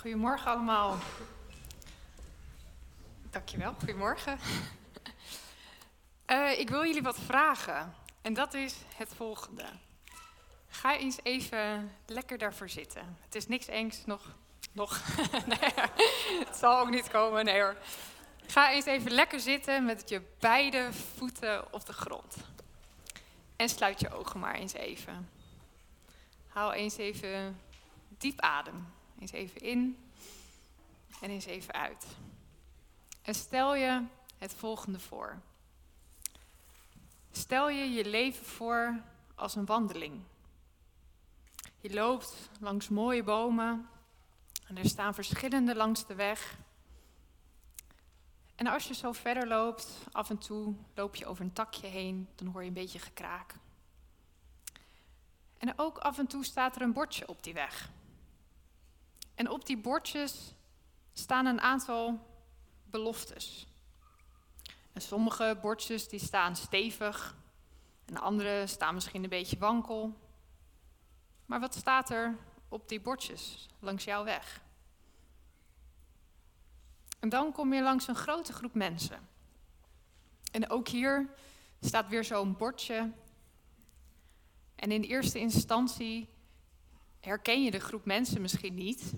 Goedemorgen allemaal. Dankjewel, goedemorgen. Uh, ik wil jullie wat vragen. En dat is het volgende. Ga eens even lekker daarvoor zitten. Het is niks engs, nog. nog. het zal ook niet komen, nee hoor. Ga eens even lekker zitten met je beide voeten op de grond. En sluit je ogen maar eens even. Haal eens even diep adem. Eens even in en eens even uit. En stel je het volgende voor. Stel je je leven voor als een wandeling. Je loopt langs mooie bomen en er staan verschillende langs de weg. En als je zo verder loopt, af en toe loop je over een takje heen, dan hoor je een beetje gekraak. En ook af en toe staat er een bordje op die weg. En op die bordjes staan een aantal beloftes. En sommige bordjes die staan stevig en andere staan misschien een beetje wankel. Maar wat staat er op die bordjes langs jouw weg? En dan kom je langs een grote groep mensen. En ook hier staat weer zo'n bordje. En in eerste instantie herken je de groep mensen misschien niet.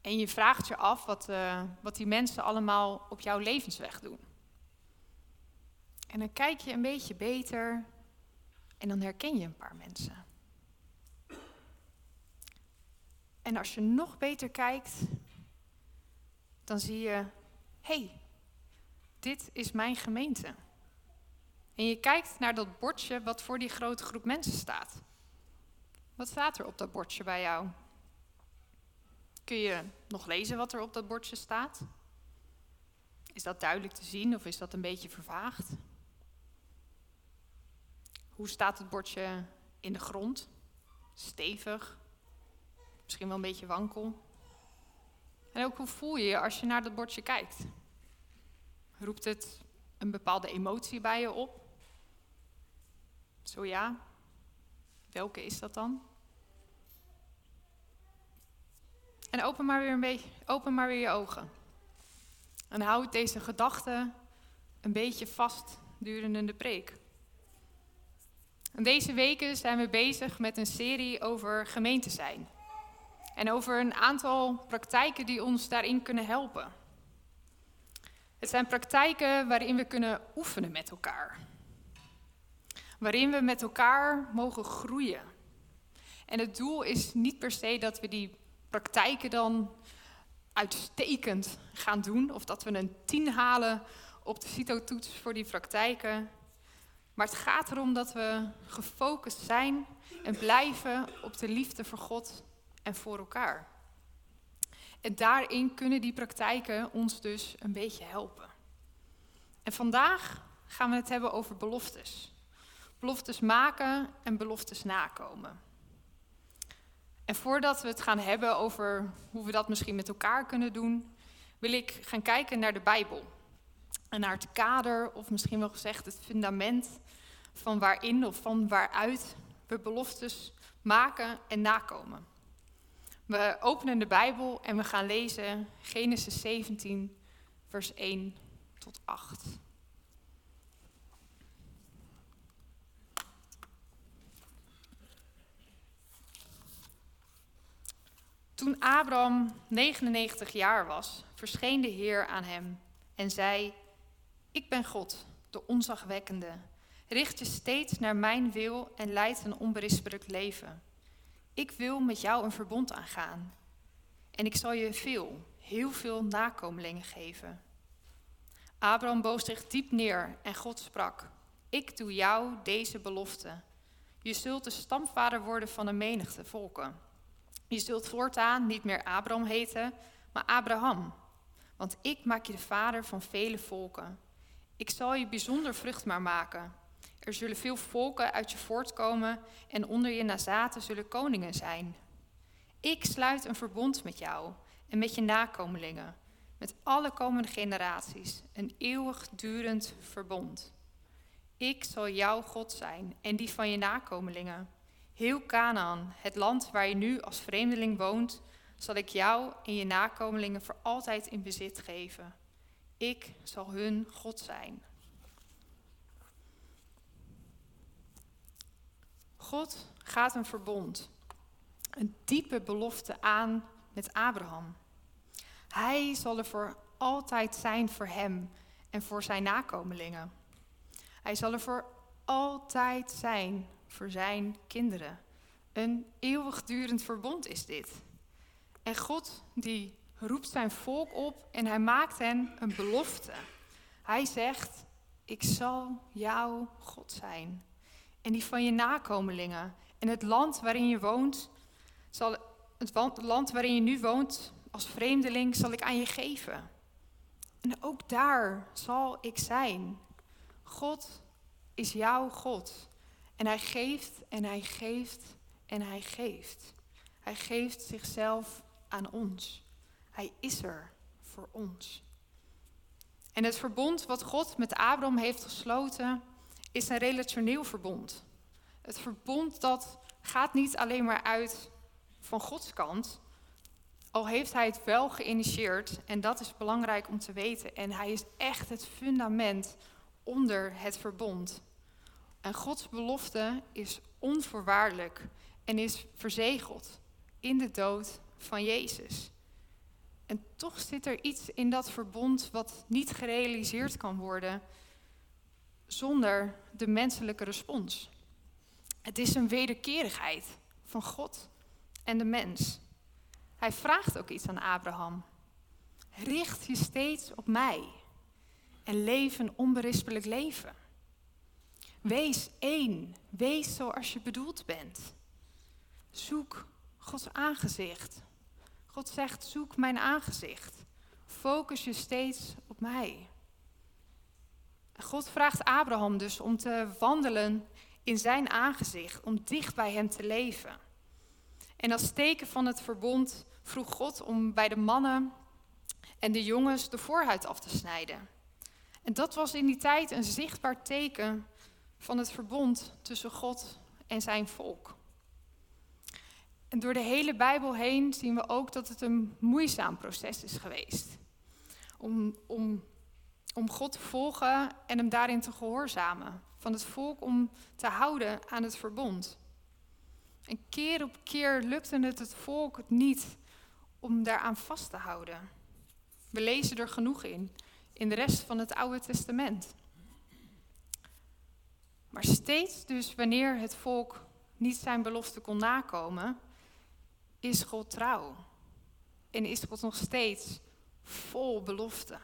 En je vraagt je af wat, uh, wat die mensen allemaal op jouw levensweg doen. En dan kijk je een beetje beter en dan herken je een paar mensen. En als je nog beter kijkt, dan zie je, hey, dit is mijn gemeente. En je kijkt naar dat bordje wat voor die grote groep mensen staat. Wat staat er op dat bordje bij jou? Kun je nog lezen wat er op dat bordje staat? Is dat duidelijk te zien of is dat een beetje vervaagd? Hoe staat het bordje in de grond? Stevig? Misschien wel een beetje wankel? En ook hoe voel je je als je naar dat bordje kijkt? Roept het een bepaalde emotie bij je op? Zo ja, welke is dat dan? En open maar weer, een beetje, open maar weer je ogen. En houd deze gedachte een beetje vast durende de preek. En deze weken zijn we bezig met een serie over gemeente zijn. En over een aantal praktijken die ons daarin kunnen helpen. Het zijn praktijken waarin we kunnen oefenen met elkaar. Waarin we met elkaar mogen groeien. En het doel is niet per se dat we die praktijken dan uitstekend gaan doen. Of dat we een 10 halen op de CITO-toets voor die praktijken. Maar het gaat erom dat we gefocust zijn en blijven op de liefde voor God en voor elkaar. En daarin kunnen die praktijken ons dus een beetje helpen. En vandaag gaan we het hebben over beloftes. Beloftes maken en beloftes nakomen. En voordat we het gaan hebben over hoe we dat misschien met elkaar kunnen doen, wil ik gaan kijken naar de Bijbel. En naar het kader, of misschien wel gezegd het fundament van waarin of van waaruit we beloftes maken en nakomen. We openen de Bijbel en we gaan lezen Genesis 17, vers 1 tot 8. Toen Abraham 99 jaar was, verscheen de Heer aan hem en zei: Ik ben God, de onzagwekkende. Richt je steeds naar mijn wil en leid een onberispelijk leven. Ik wil met jou een verbond aangaan. En ik zal je veel, heel veel nakomelingen geven. Abraham boog zich diep neer en God sprak: Ik doe jou deze belofte. Je zult de stamvader worden van een menigte volken. Je zult voortaan niet meer Abraham heten, maar Abraham. Want ik maak je de vader van vele volken. Ik zal je bijzonder vruchtbaar maken. Er zullen veel volken uit je voortkomen en onder je nazaten zullen koningen zijn. Ik sluit een verbond met jou en met je nakomelingen, met alle komende generaties, een eeuwigdurend verbond. Ik zal jouw God zijn en die van je nakomelingen. Heel Canaan, het land waar je nu als vreemdeling woont, zal ik jou en je nakomelingen voor altijd in bezit geven. Ik zal hun God zijn. God gaat een verbond, een diepe belofte aan met Abraham. Hij zal er voor altijd zijn voor hem en voor zijn nakomelingen. Hij zal er voor altijd zijn voor zijn kinderen. Een eeuwigdurend verbond is dit. En God die roept zijn volk op en hij maakt hen een belofte. Hij zegt, ik zal jouw God zijn. En die van je nakomelingen. En het land waarin je woont, zal, het land waarin je nu woont als vreemdeling, zal ik aan je geven. En ook daar zal ik zijn. God is jouw God. En hij geeft en hij geeft en hij geeft. Hij geeft zichzelf aan ons. Hij is er voor ons. En het verbond wat God met Abraham heeft gesloten, is een relationeel verbond. Het verbond dat gaat niet alleen maar uit van Gods kant, al heeft hij het wel geïnitieerd, en dat is belangrijk om te weten. En hij is echt het fundament onder het verbond. En Gods belofte is onvoorwaardelijk en is verzegeld in de dood van Jezus. En toch zit er iets in dat verbond wat niet gerealiseerd kan worden zonder de menselijke respons. Het is een wederkerigheid van God en de mens. Hij vraagt ook iets aan Abraham. Richt je steeds op mij en leef een onberispelijk leven. Wees één, wees zoals je bedoeld bent. Zoek Gods aangezicht. God zegt, zoek mijn aangezicht. Focus je steeds op mij. God vraagt Abraham dus om te wandelen in zijn aangezicht, om dicht bij hem te leven. En als teken van het verbond vroeg God om bij de mannen en de jongens de voorhuid af te snijden. En dat was in die tijd een zichtbaar teken van het verbond tussen God en zijn volk. En door de hele Bijbel heen zien we ook dat het een moeizaam proces is geweest. Om, om, om God te volgen en hem daarin te gehoorzamen. Van het volk om te houden aan het verbond. En keer op keer lukte het het volk niet om daaraan vast te houden. We lezen er genoeg in, in de rest van het Oude Testament. Maar steeds dus wanneer het volk niet zijn belofte kon nakomen, is God trouw. En is God nog steeds vol belofte.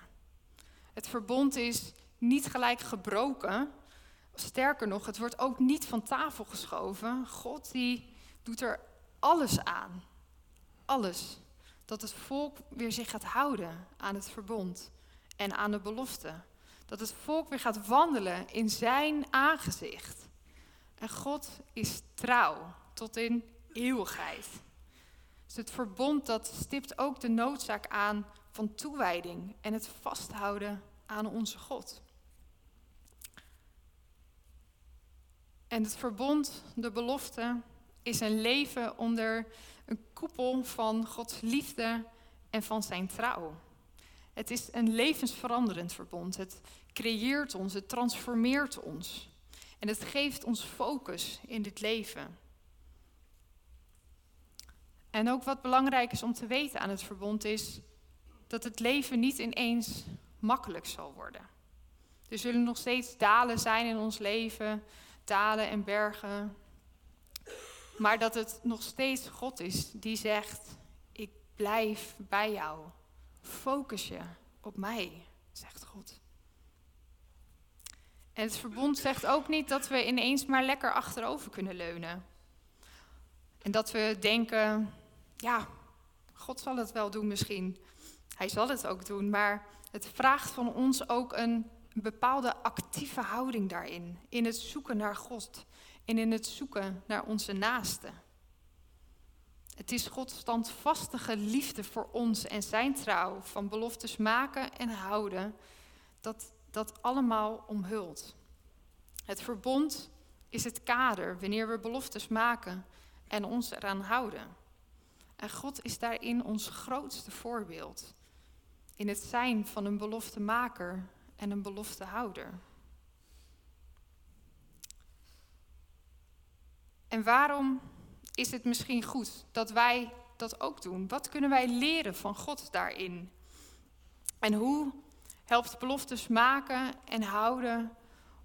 Het verbond is niet gelijk gebroken. Sterker nog, het wordt ook niet van tafel geschoven. God die doet er alles aan. Alles. Dat het volk weer zich gaat houden aan het verbond en aan de belofte. Dat het volk weer gaat wandelen in zijn aangezicht. En God is trouw tot in eeuwigheid. Dus het verbond dat stipt ook de noodzaak aan van toewijding en het vasthouden aan onze God. En het verbond, de belofte, is een leven onder een koepel van Gods liefde en van zijn trouw. Het is een levensveranderend verbond. Het creëert ons, het transformeert ons. En het geeft ons focus in dit leven. En ook wat belangrijk is om te weten aan het verbond is dat het leven niet ineens makkelijk zal worden. Er zullen nog steeds dalen zijn in ons leven, dalen en bergen. Maar dat het nog steeds God is die zegt: Ik blijf bij jou. Focus je op mij, zegt God. En het verbond zegt ook niet dat we ineens maar lekker achterover kunnen leunen. En dat we denken: Ja, God zal het wel doen misschien. Hij zal het ook doen, maar het vraagt van ons ook een bepaalde actieve houding daarin. In het zoeken naar God en in het zoeken naar onze naasten. Het is Gods standvastige liefde voor ons en zijn trouw van beloftes maken en houden, dat dat allemaal omhult. Het verbond is het kader wanneer we beloftes maken en ons eraan houden. En God is daarin ons grootste voorbeeld. In het zijn van een beloftemaker en een beloftehouder. En waarom is het misschien goed dat wij dat ook doen? Wat kunnen wij leren van God daarin? En hoe helpt beloftes maken en houden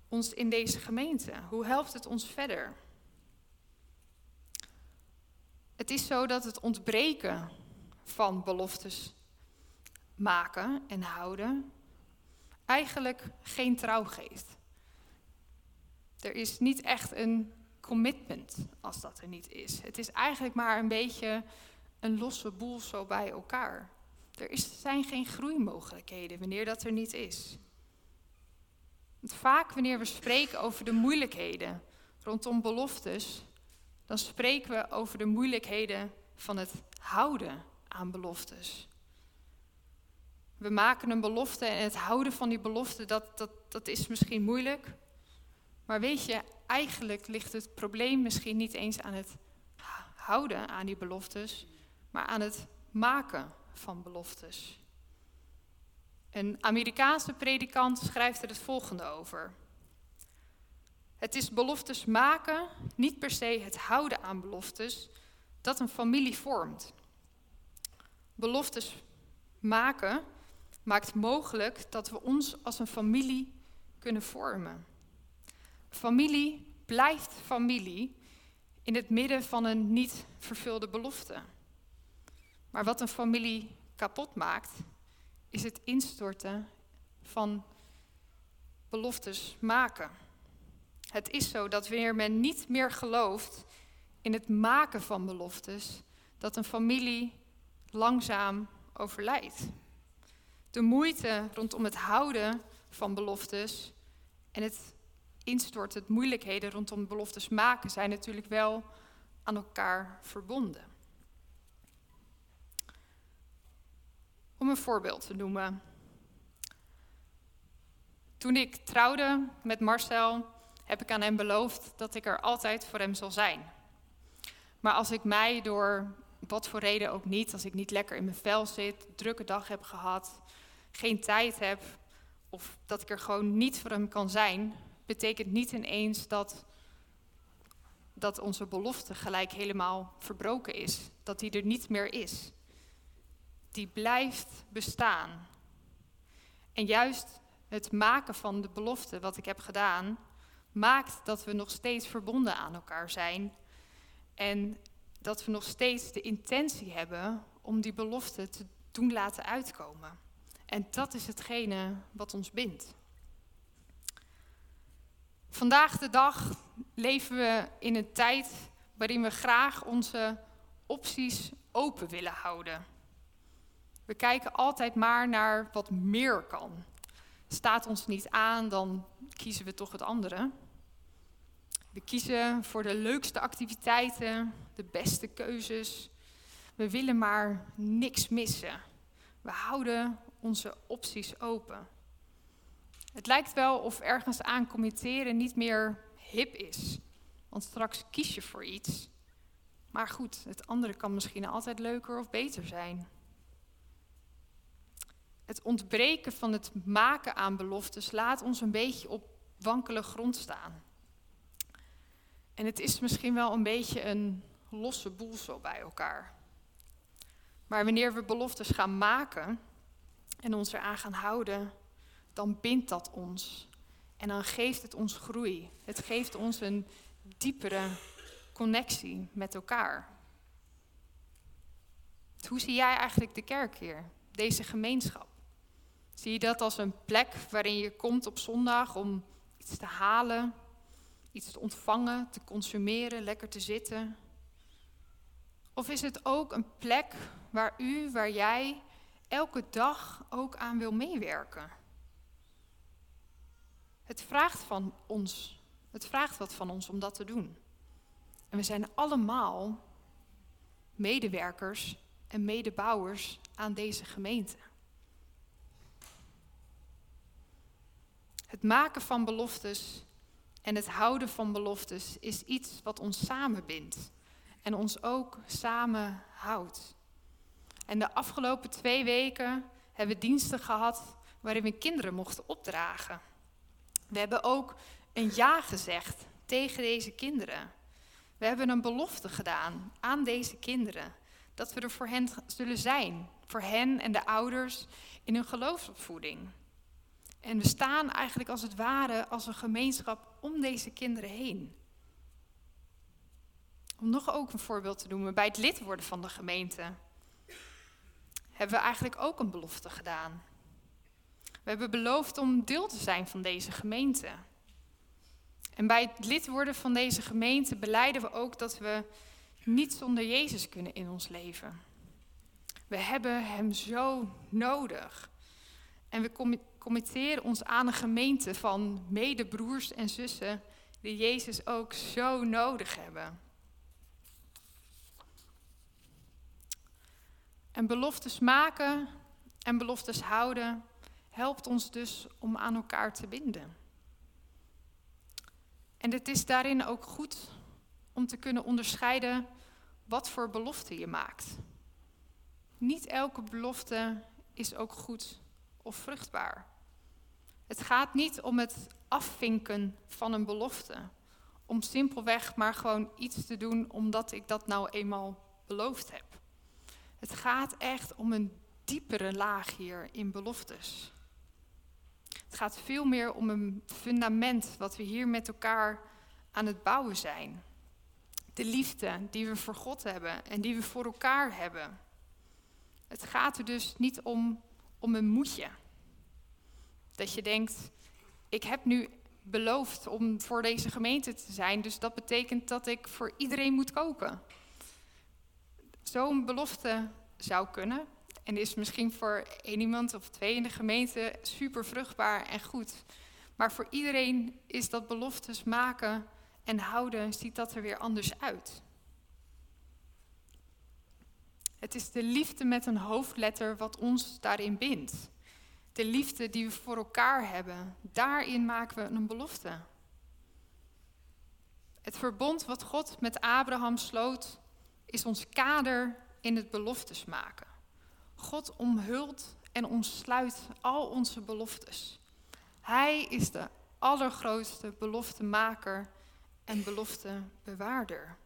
ons in deze gemeente? Hoe helpt het ons verder? Het is zo dat het ontbreken van beloftes maken en houden eigenlijk geen trouw geeft. Er is niet echt een commitment als dat er niet is. Het is eigenlijk maar een beetje een losse boel zo bij elkaar. Er is, zijn geen groeimogelijkheden wanneer dat er niet is. Want vaak wanneer we spreken over de moeilijkheden rondom beloftes, dan spreken we over de moeilijkheden van het houden aan beloftes. We maken een belofte en het houden van die belofte, dat, dat, dat is misschien moeilijk. Maar weet je, eigenlijk ligt het probleem misschien niet eens aan het houden aan die beloftes, maar aan het maken van beloftes. Een Amerikaanse predikant schrijft er het volgende over. Het is beloftes maken, niet per se het houden aan beloftes, dat een familie vormt. Beloftes maken maakt mogelijk dat we ons als een familie kunnen vormen. Familie blijft familie in het midden van een niet vervulde belofte. Maar wat een familie kapot maakt, is het instorten van beloftes maken. Het is zo dat wanneer men niet meer gelooft in het maken van beloftes, dat een familie langzaam overlijdt. De moeite rondom het houden van beloftes en het instorten, het moeilijkheden rondom beloftes maken, zijn natuurlijk wel aan elkaar verbonden. Om een voorbeeld te noemen. Toen ik trouwde met Marcel, heb ik aan hem beloofd dat ik er altijd voor hem zal zijn. Maar als ik mij door wat voor reden ook niet, als ik niet lekker in mijn vel zit, drukke dag heb gehad, geen tijd heb, of dat ik er gewoon niet voor hem kan zijn, betekent niet ineens dat, dat onze belofte gelijk helemaal verbroken is, dat die er niet meer is. Die blijft bestaan. En juist het maken van de belofte, wat ik heb gedaan, maakt dat we nog steeds verbonden aan elkaar zijn. En dat we nog steeds de intentie hebben om die belofte te doen laten uitkomen. En dat is hetgene wat ons bindt. Vandaag de dag leven we in een tijd waarin we graag onze opties open willen houden. We kijken altijd maar naar wat meer kan. Staat ons niet aan, dan kiezen we toch het andere. We kiezen voor de leukste activiteiten, de beste keuzes. We willen maar niks missen. We houden onze opties open. Het lijkt wel of ergens aan committeren niet meer hip is. Want straks kies je voor iets. Maar goed, het andere kan misschien altijd leuker of beter zijn. Het ontbreken van het maken aan beloftes laat ons een beetje op wankele grond staan. En het is misschien wel een beetje een losse boel zo bij elkaar. Maar wanneer we beloftes gaan maken en ons eraan gaan houden, dan bindt dat ons. En dan geeft het ons groei. Het geeft ons een diepere connectie met elkaar. Hoe zie jij eigenlijk de kerk hier, deze gemeenschap? Zie je dat als een plek waarin je komt op zondag om iets te halen, iets te ontvangen, te consumeren, lekker te zitten? Of is het ook een plek waar u, waar jij elke dag ook aan wil meewerken? Het vraagt van ons, het vraagt wat van ons om dat te doen. En we zijn allemaal medewerkers en medebouwers aan deze gemeente. Het maken van beloftes en het houden van beloftes is iets wat ons samenbindt. en ons ook samen houdt. En de afgelopen twee weken hebben we diensten gehad waarin we kinderen mochten opdragen. We hebben ook een ja gezegd tegen deze kinderen. We hebben een belofte gedaan aan deze kinderen dat we er voor hen zullen zijn, voor hen en de ouders in hun geloofsopvoeding. En we staan eigenlijk als het ware als een gemeenschap om deze kinderen heen. Om nog ook een voorbeeld te noemen, bij het lid worden van de gemeente hebben we eigenlijk ook een belofte gedaan. We hebben beloofd om deel te zijn van deze gemeente. En bij het lid worden van deze gemeente beleiden we ook dat we niet zonder Jezus kunnen in ons leven. We hebben Hem zo nodig. En we committeren ons aan een gemeente van medebroers en zussen die Jezus ook zo nodig hebben. En beloftes maken en beloftes houden helpt ons dus om aan elkaar te binden. En het is daarin ook goed om te kunnen onderscheiden wat voor belofte je maakt. Niet elke belofte is ook goed of vruchtbaar. Het gaat niet om het afvinken van een belofte. Om simpelweg maar gewoon iets te doen omdat ik dat nou eenmaal beloofd heb. Het gaat echt om een diepere laag hier in beloftes. Het gaat veel meer om een fundament wat we hier met elkaar aan het bouwen zijn. De liefde die we voor God hebben en die we voor elkaar hebben. Het gaat er dus niet om, om een moedje. Dat je denkt, ik heb nu beloofd om voor deze gemeente te zijn, dus dat betekent dat ik voor iedereen moet koken. Zo'n belofte zou kunnen, en is misschien voor één iemand of twee in de gemeente super vruchtbaar en goed. Maar voor iedereen is dat beloftes maken en houden, ziet dat er weer anders uit. Het is de liefde met een hoofdletter wat ons daarin bindt. De liefde die we voor elkaar hebben, daarin maken we een belofte. Het verbond wat God met Abraham sloot, is ons kader in het beloftes maken. God omhult en omsluit al onze beloftes. Hij is de allergrootste beloftemaker en beloftebewaarder.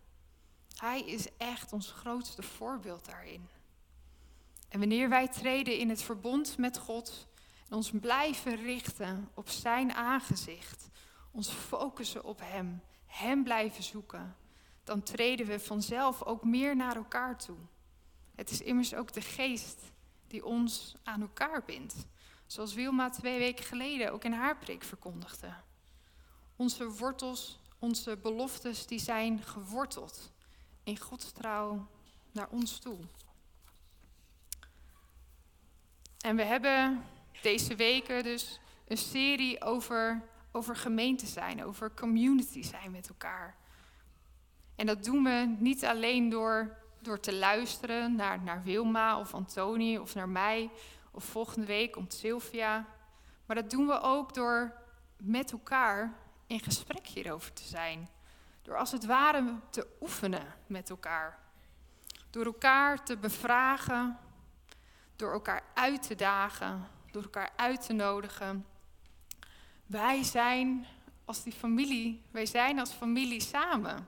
Hij is echt ons grootste voorbeeld daarin. En wanneer wij treden in het verbond met God en ons blijven richten op Zijn aangezicht, ons focussen op Hem, Hem blijven zoeken, dan treden we vanzelf ook meer naar elkaar toe. Het is immers ook de geest die ons aan elkaar bindt. Zoals Wilma twee weken geleden ook in haar preek verkondigde. Onze wortels, onze beloftes, die zijn geworteld in Gods trouw naar ons toe. En we hebben deze weken dus een serie over, over gemeente zijn, over community zijn met elkaar. En dat doen we niet alleen door door te luisteren naar, naar Wilma of Antoni of naar mij of volgende week komt Sylvia. Maar dat doen we ook door met elkaar in gesprek hierover te zijn. Door als het ware te oefenen met elkaar. Door elkaar te bevragen, door elkaar uit te dagen, door elkaar uit te nodigen. Wij zijn als die familie, wij zijn als familie samen.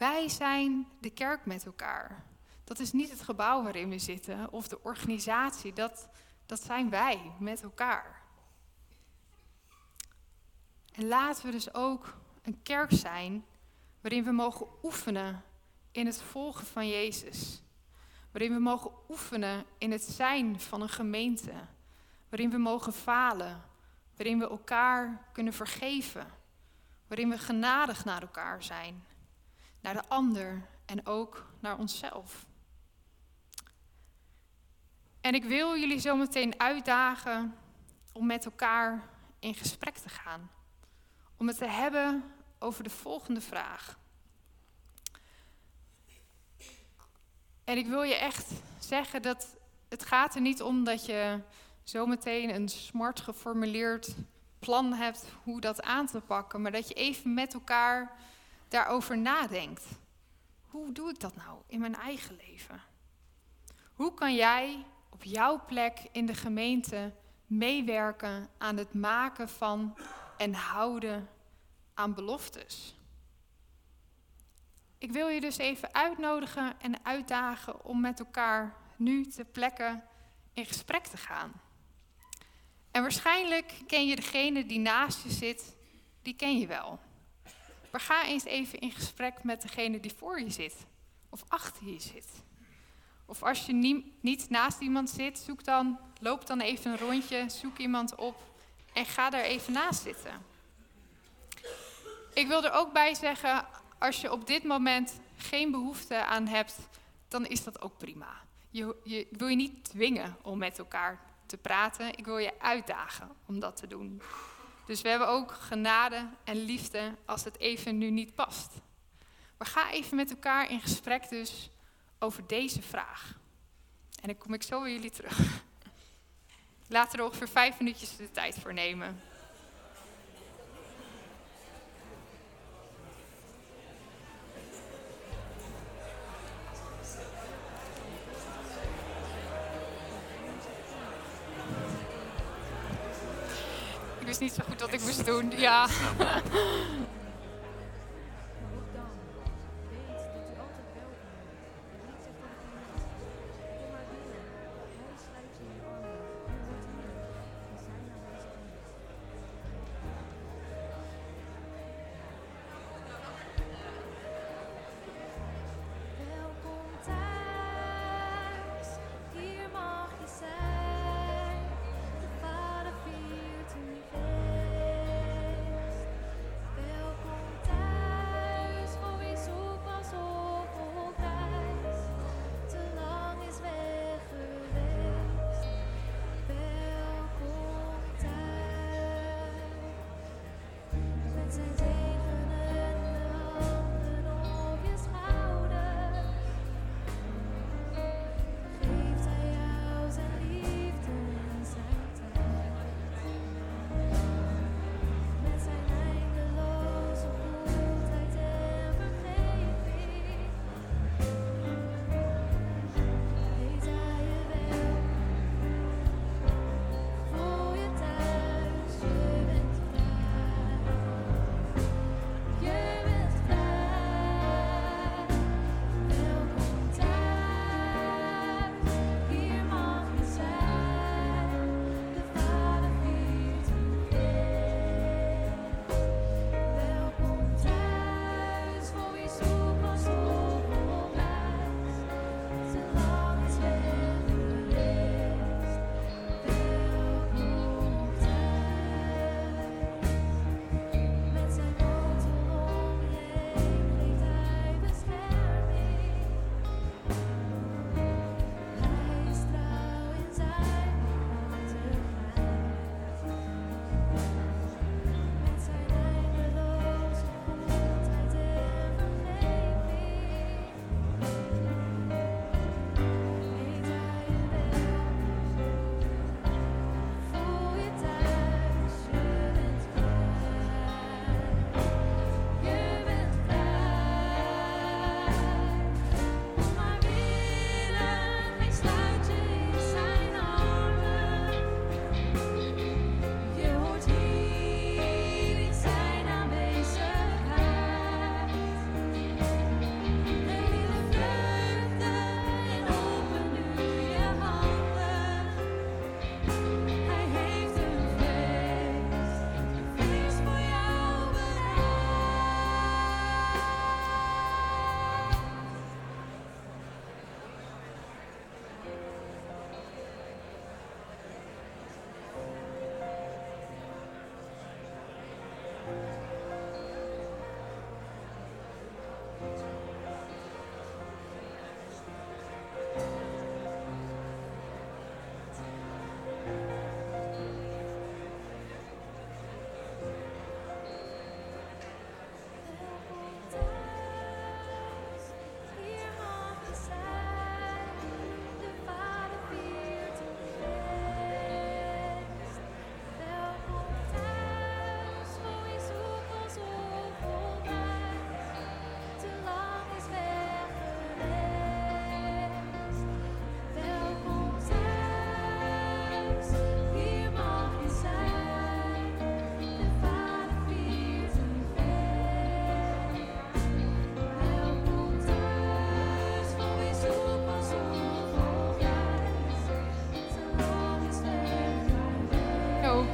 Wij zijn de kerk met elkaar. Dat is niet het gebouw waarin we zitten of de organisatie. Dat, dat zijn wij met elkaar. En laten we dus ook een kerk zijn waarin we mogen oefenen in het volgen van Jezus. Waarin we mogen oefenen in het zijn van een gemeente. Waarin we mogen falen. Waarin we elkaar kunnen vergeven. Waarin we genadig naar elkaar zijn naar de ander en ook naar onszelf. En ik wil jullie zo meteen uitdagen om met elkaar in gesprek te gaan. Om het te hebben over de volgende vraag. En ik wil je echt zeggen dat het gaat er niet om dat je zometeen een smart geformuleerd plan hebt hoe dat aan te pakken, maar dat je even met elkaar daarover nadenkt. hoe doe ik dat nou in mijn eigen leven? Hoe kan jij op jouw plek in de gemeente meewerken aan het maken van en houden aan beloftes? Ik wil je dus even uitnodigen en uitdagen om met elkaar nu te plekken in gesprek te gaan. En waarschijnlijk ken je degene die naast je zit, die ken je wel. Maar ga eens even in gesprek met degene die voor je zit of achter je zit. Of als je niet naast iemand zit, zoek dan, loop dan even een rondje, zoek iemand op en ga daar even naast zitten. Ik wil er ook bij zeggen, als je op dit moment geen behoefte aan hebt, dan is dat ook prima. Je, ik wil je niet dwingen om met elkaar te praten. Ik wil je uitdagen om dat te doen. Dus we hebben ook genade en liefde als het even nu niet past. Maar ga even met elkaar in gesprek dus over deze vraag. En dan kom ik zo bij jullie terug. Laten er ongeveer vijf minuutjes de tijd voor nemen. Niet zo goed wat ik moest doen. Ja.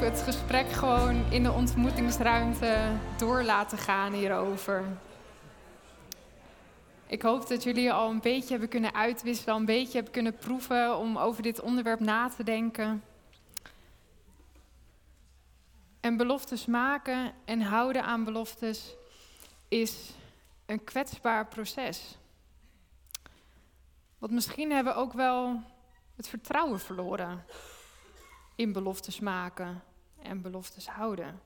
Het gesprek gewoon in de ontmoetingsruimte door laten gaan hierover. Ik hoop dat jullie al een beetje hebben kunnen uitwisselen, een beetje hebben kunnen proeven om over dit onderwerp na te denken. En beloftes maken en houden aan beloftes is een kwetsbaar proces. Want misschien hebben we ook wel het vertrouwen verloren in beloftes maken en beloftes houden.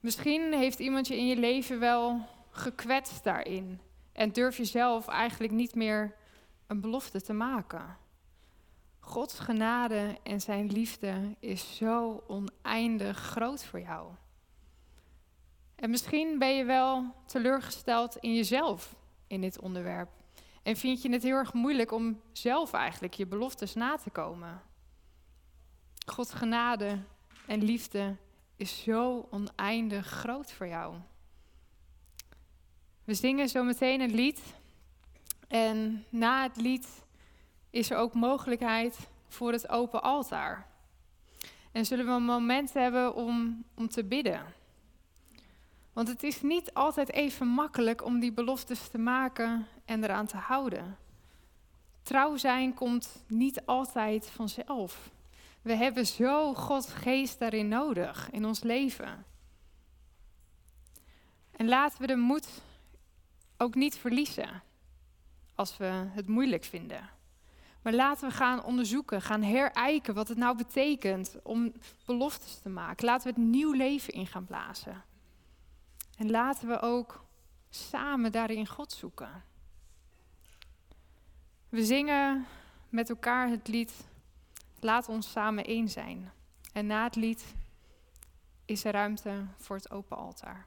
Misschien heeft iemand je in je leven wel gekwetst daarin en durf je zelf eigenlijk niet meer een belofte te maken. Gods genade en zijn liefde is zo oneindig groot voor jou. En misschien ben je wel teleurgesteld in jezelf in dit onderwerp. En vind je het heel erg moeilijk om zelf eigenlijk je beloftes na te komen. Gods genade en liefde is zo oneindig groot voor jou. We zingen zo meteen een lied. En na het lied is er ook mogelijkheid voor het open altaar. En zullen we een moment hebben om, om te bidden. Want het is niet altijd even makkelijk om die beloftes te maken en eraan te houden. Trouw zijn komt niet altijd vanzelf. We hebben zo Gods geest daarin nodig in ons leven. En laten we de moed ook niet verliezen als we het moeilijk vinden. Maar laten we gaan onderzoeken, gaan herijken wat het nou betekent om beloftes te maken. Laten we het nieuw leven in gaan blazen. En laten we ook samen daarin God zoeken. We zingen met elkaar het lied Laat ons samen één zijn. En na het lied is er ruimte voor het open altaar.